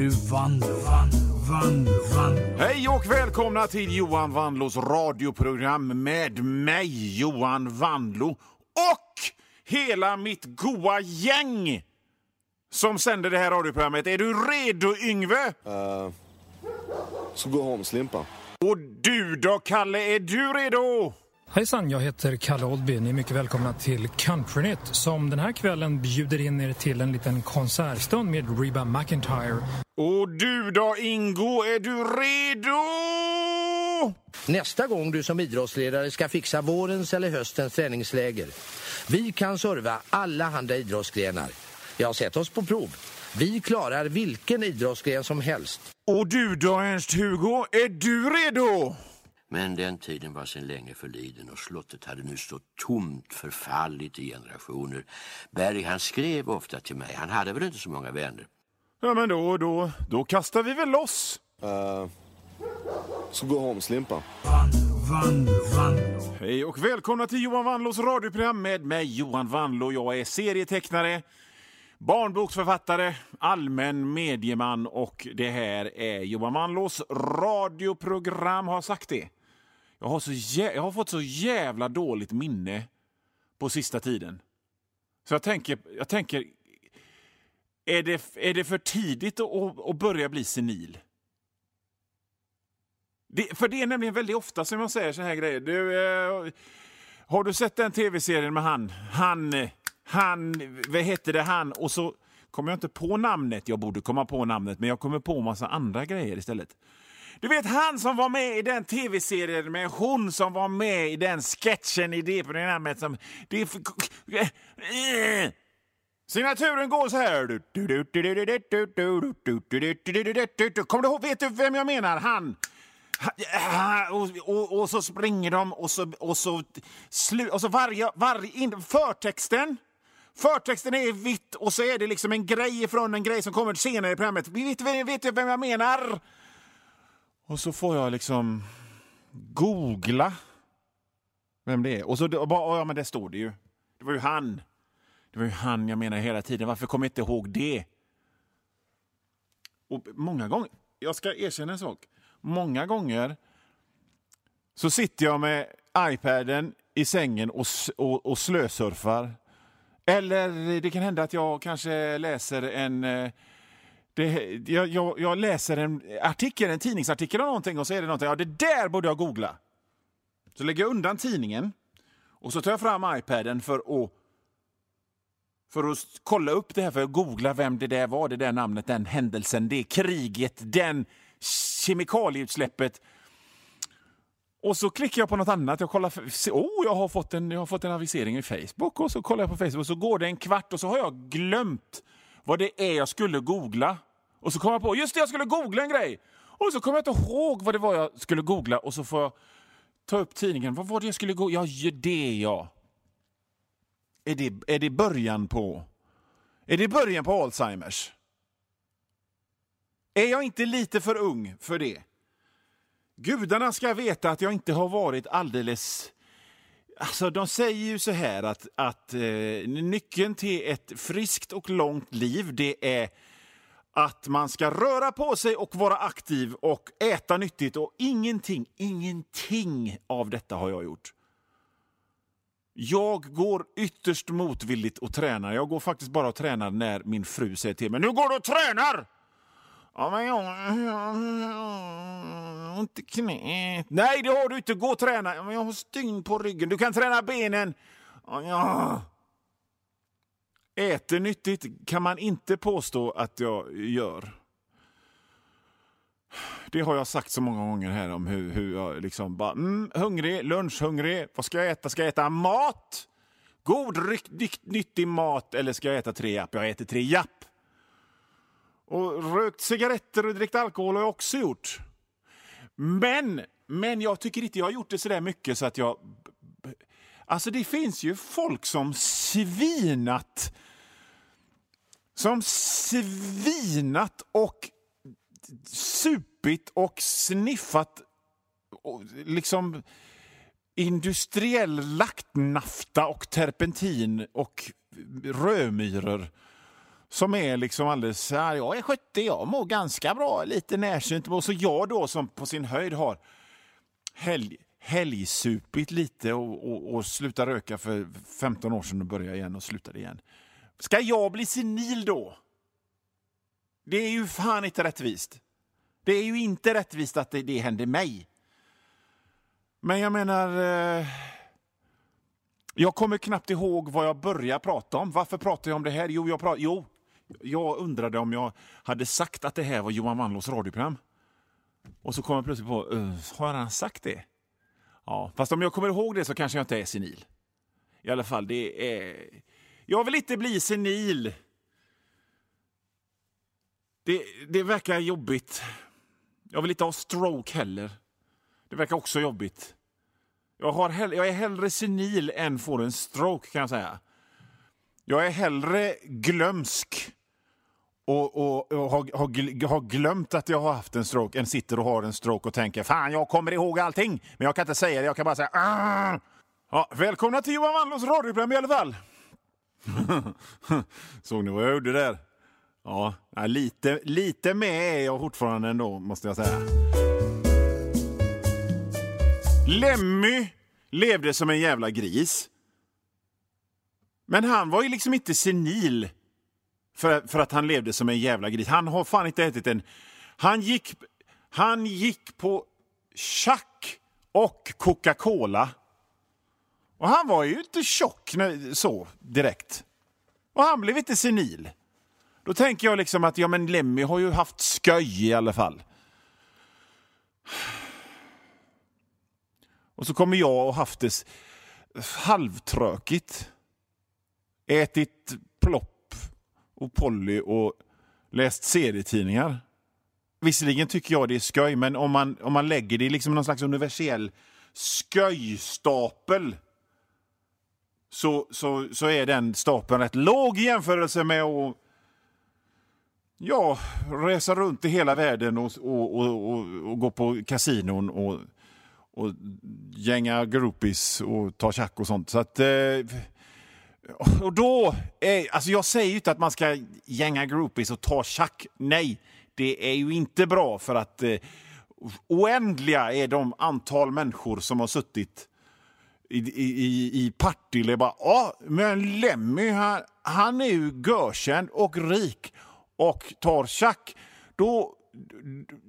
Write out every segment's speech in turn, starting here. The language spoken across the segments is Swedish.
nu Vanlo, Vanlo, Vanlo, Vanlo. Hej och välkomna till Johan Vanlos radioprogram med mig, Johan Vanlo och hela mitt goa gäng som sänder det här radioprogrammet. Är du redo, Yngve? Så gå hem, Slimpa. Och du då, Kalle, är du redo? Hejsan, jag heter Kalle Oldby. Ni är mycket välkomna till Countrynytt som den här kvällen bjuder in er till en liten konsertstund med Reba McIntyre. Och du då, Ingo, är du redo? Nästa gång du som idrottsledare ska fixa vårens eller höstens träningsläger. Vi kan serva alla andra idrottsgrenar. Jag har sett oss på prov. Vi klarar vilken idrottsgren som helst. Och du då, Ernst-Hugo, är du redo? Men den tiden var sedan länge förliden och slottet hade nu stått tomt förfallit i generationer. Berg han skrev ofta till mig, han hade väl inte så många vänner. Ja, men då, då, då kastar vi väl loss. Så gå hem, Slimpa. Vanlo, Vanlo. Hej och välkomna till Johan Vanlos radioprogram med mig Johan Vanlo. Jag är serietecknare, barnboksförfattare, allmän medieman och det här är Johan Vanlos radioprogram. Har sagt det? Jag har, så jä- jag har fått så jävla dåligt minne på sista tiden. Så jag tänker, jag tänker är, det, är det för tidigt att, att, börja bli senil? Det, för det är nämligen väldigt ofta som jag säger så här grejer. Du, eh, har du sett den tv-serien med han? Han, han, vad hette det han? Och så kommer jag inte på namnet. Jag borde komma på namnet, men jag kommer på massa andra grejer istället. Du vet han som var med i den tv-serien med hon som var med i den sketchen i det programmet som... Det är för, Signaturen går så här. Kommer du ihåg? Vet du vem jag menar? Han. Och, och, och så springer de och så, och så, slu, och så varje, varje in, förtexten Förtexten är vitt och så är det liksom en grej ifrån en grej som kommer senare i programmet. Vet, vet, vet du vem jag menar? Och så får jag liksom googla vem det är. Och så och bara, ja men det står det ju. Det var ju han. Det var ju han jag menar hela tiden. Varför kommer jag inte ihåg det? Och många gånger, jag ska erkänna en sak. Många gånger så sitter jag med iPaden i sängen och, och, och slösurfar. Eller det kan hända att jag kanske läser en... Eh, det, jag, jag, jag läser en artikel, en tidningsartikel om någonting och så är det någonting. Ja, det där borde jag googla. Så lägger jag undan tidningen och så tar jag fram iPaden för att för att kolla upp det här, för att googla vem det där var, det där namnet, den händelsen, det kriget, den kemikalieutsläppet. Och så klickar jag på något annat. Jag kollar, oh, jag har fått en, jag har fått en avisering i Facebook. Och så kollar jag på Facebook och så går det en kvart och så har jag glömt vad det är jag skulle googla. Och så kommer jag på, just det, jag skulle googla en grej. Och så kommer jag inte ihåg vad det var jag skulle googla och så får jag ta upp tidningen. Vad var det jag skulle googla? Ja, det ja. Är det, är det början på... Är det början på Alzheimers? Är jag inte lite för ung för det? Gudarna ska veta att jag inte har varit alldeles... Alltså, de säger ju så här att, att eh, nyckeln till ett friskt och långt liv det är att man ska röra på sig och vara aktiv och äta nyttigt och ingenting, ingenting av detta har jag gjort. Jag går ytterst motvilligt och tränar. Jag går faktiskt bara och tränar när min fru säger till mig Nu går du och tränar! Ja, men jag, har ont i knät. Nej, det har du inte. Gå och träna. Ja, men jag har stygn på ryggen. Du kan träna benen. Ja, ja. Äter nyttigt kan man inte påstå att jag gör. Det har jag sagt så många gånger här om hur, hur jag liksom bara, mm, hungrig, lunchhungrig, vad ska jag äta? Ska jag äta mat? God, rykt, nytt, nyttig mat eller ska jag äta tre japp? Jag äter tre japp. Och rökt cigaretter och drickit alkohol har jag också gjort. Men, men jag tycker inte jag har gjort det så där mycket så att jag... Alltså det finns ju folk som svinat som svinat och supit och sniffat och liksom industriell laktnafta och terpentin och rödmyror som är liksom alldeles... Ja, jag är 70, jag mår ganska bra, lite närsynt. Och så jag då som på sin höjd har helg, helgsupit lite och, och, och slutat röka för 15 år sedan och började igen och slutade igen. Ska jag bli senil då? Det är ju fan inte rättvist. Det är ju inte rättvist att det, det händer mig. Men jag menar... Eh, jag kommer knappt ihåg vad jag började prata om. Varför pratar jag om det här? Jo, jag, pratar, jo, jag undrade om jag hade sagt att det här var Johan Wanlås radioprogram. Och så kom jag plötsligt på, uh, har han sagt det? Ja, fast om jag kommer ihåg det så kanske jag inte är senil. I alla fall, det är... Jag vill inte bli senil. Det, det verkar jobbigt. Jag vill inte ha stroke heller. Det verkar också jobbigt. Jag, har hell- jag är hellre senil än får en stroke kan jag säga. Jag är hellre glömsk och, och, och har, har, har glömt att jag har haft en stroke än sitter och har en stroke och tänker fan jag kommer ihåg allting men jag kan inte säga det, jag kan bara säga "Ah." ja, Välkomna till Johan Wandlunds radioprogram i alla fall. Såg ni vad jag gjorde där? Ja, lite, lite med är jag fortfarande ändå måste jag säga. Lemmy levde som en jävla gris. Men han var ju liksom inte senil för, för att han levde som en jävla gris. Han har fan inte ätit en... Han gick, han gick på tjack och Coca-Cola. Och han var ju inte tjock när- så direkt. Och han blev inte senil. Då tänker jag liksom att ja, men Lemmy har ju haft sköj i alla fall. Och så kommer jag och haft det halvtrökigt. Ätit plopp och Polly och läst serietidningar. Visserligen tycker jag det är sköj, men om man, om man lägger det i liksom någon slags universell sköjstapel så, så, så är den stapeln rätt låg i jämförelse med att ja, resa runt i hela världen och, och, och, och, och gå på kasinon och, och gänga groupies och ta tjack och sånt. Så att, eh, och då, är, alltså jag säger ju inte att man ska gänga groupies och ta tjack. Nej, det är ju inte bra för att eh, oändliga är de antal människor som har suttit i, i, i, Partille bara ja, men Lemmy han, han är ju görkänd och rik och tar tjack. Då,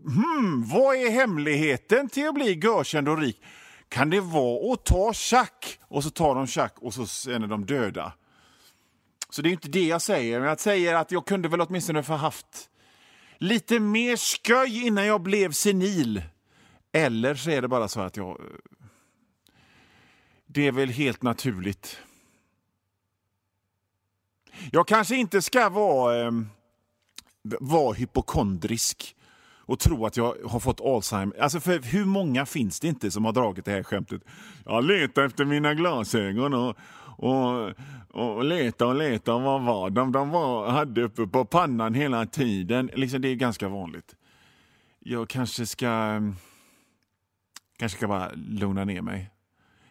hmm, vad är hemligheten till att bli görkänd och rik? Kan det vara att ta tjack? Och så tar de tjack och så sen är de döda. Så det är inte det jag säger, men jag säger att jag kunde väl åtminstone få haft lite mer sköj innan jag blev senil. Eller så är det bara så att jag... Eh, det är väl helt naturligt. Jag kanske inte ska vara, eh, vara hypokondrisk och tro att jag har fått Alzheimer. Alltså för hur många finns det inte som har dragit det här skämtet? Jag letar efter mina glasögon och, och, och letar och letar. Vad var de? De var, hade uppe på pannan hela tiden. Liksom, det är ganska vanligt. Jag kanske ska, kanske ska bara lugna ner mig.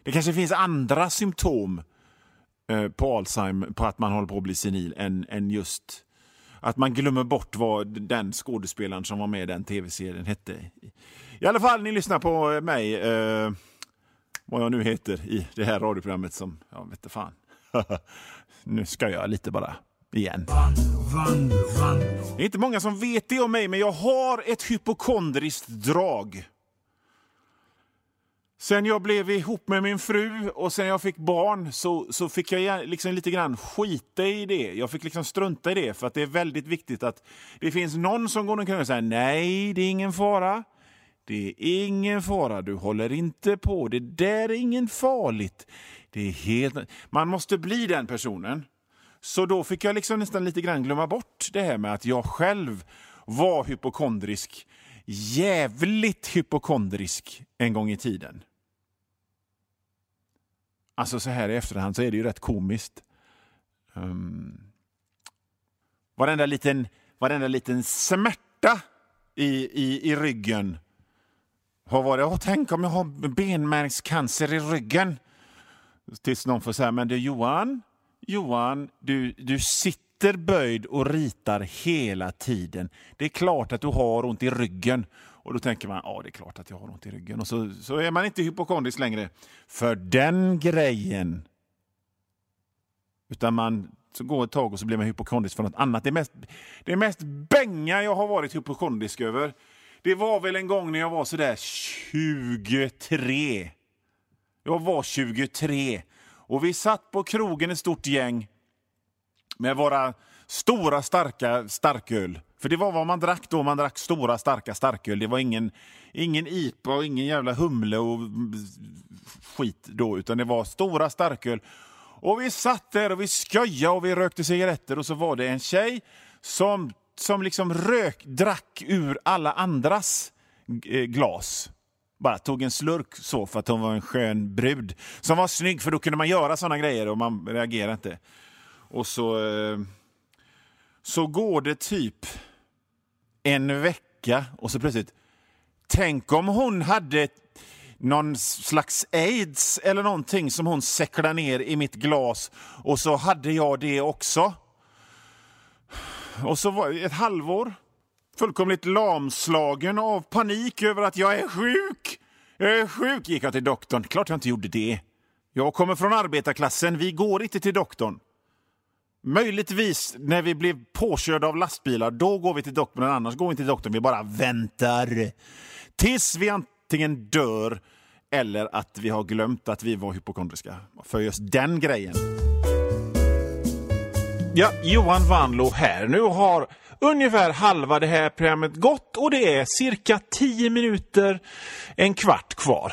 Det kanske finns andra symptom eh, på Alzheimer, på att man håller på att bli senil, än, än just att man glömmer bort vad den skådespelaren som var med i den tv-serien hette. I alla fall, ni lyssnar på mig, eh, vad jag nu heter, i det här radioprogrammet som, jag vet inte fan. nu ska jag lite bara, igen. Det är inte många som vet det om mig, men jag har ett hypokondriskt drag. Sen jag blev ihop med min fru och sen jag fick barn så, så fick jag liksom lite grann skita i det. Jag fick liksom strunta i det för att det är väldigt viktigt att det finns någon som går omkring och säger nej, det är ingen fara. Det är ingen fara, du håller inte på. Det där är ingen farligt. Det är helt... Man måste bli den personen. Så då fick jag liksom nästan lite grann glömma bort det här med att jag själv var hypokondrisk. Jävligt hypokondrisk en gång i tiden. Alltså så här i efterhand så är det ju rätt komiskt. Um, varenda, liten, varenda liten smärta i, i, i ryggen har varit, oh, tänk om jag har benmärgscancer i ryggen. Tills någon får säga, men du Johan, Johan, du, du sitter sitter böjd och ritar hela tiden. Det är klart att du har ont i ryggen. Och då tänker man, ja det är klart att jag har ont i ryggen. Och så, så är man inte hypokondrisk längre. För den grejen. Utan man så går ett tag och så blir man hypokondrisk för något annat. Det mest, det mest bänga jag har varit hypokondrisk över, det var väl en gång när jag var sådär 23. Jag var 23 och vi satt på krogen ett stort gäng med våra stora starka starköl. För det var vad man drack då, man drack stora starka starköl. Det var ingen, ingen IPA och ingen jävla humle och skit då, utan det var stora starköl. Och vi satt där och vi skojade och vi rökte cigaretter och så var det en tjej som, som liksom rök, drack ur alla andras eh, glas. Bara tog en slurk så för att hon var en skön brud. Som var snygg för då kunde man göra såna grejer och man reagerade inte. Och så, eh, så går det typ en vecka och så plötsligt, tänk om hon hade någon slags aids eller någonting som hon säcklade ner i mitt glas och så hade jag det också. Och så var ett halvår fullkomligt lamslagen av panik över att jag är sjuk. Jag är sjuk, gick jag till doktorn. Klart jag inte gjorde det. Jag kommer från arbetarklassen, vi går inte till doktorn. Möjligtvis när vi blev påkörda av lastbilar, då går vi till doktorn, men annars går vi inte till doktorn, vi bara väntar. Tills vi antingen dör eller att vi har glömt att vi var hypokondriska. För just den grejen. Ja, Johan Vanlo här. Nu har ungefär halva det här programmet gått och det är cirka 10 minuter, en kvart kvar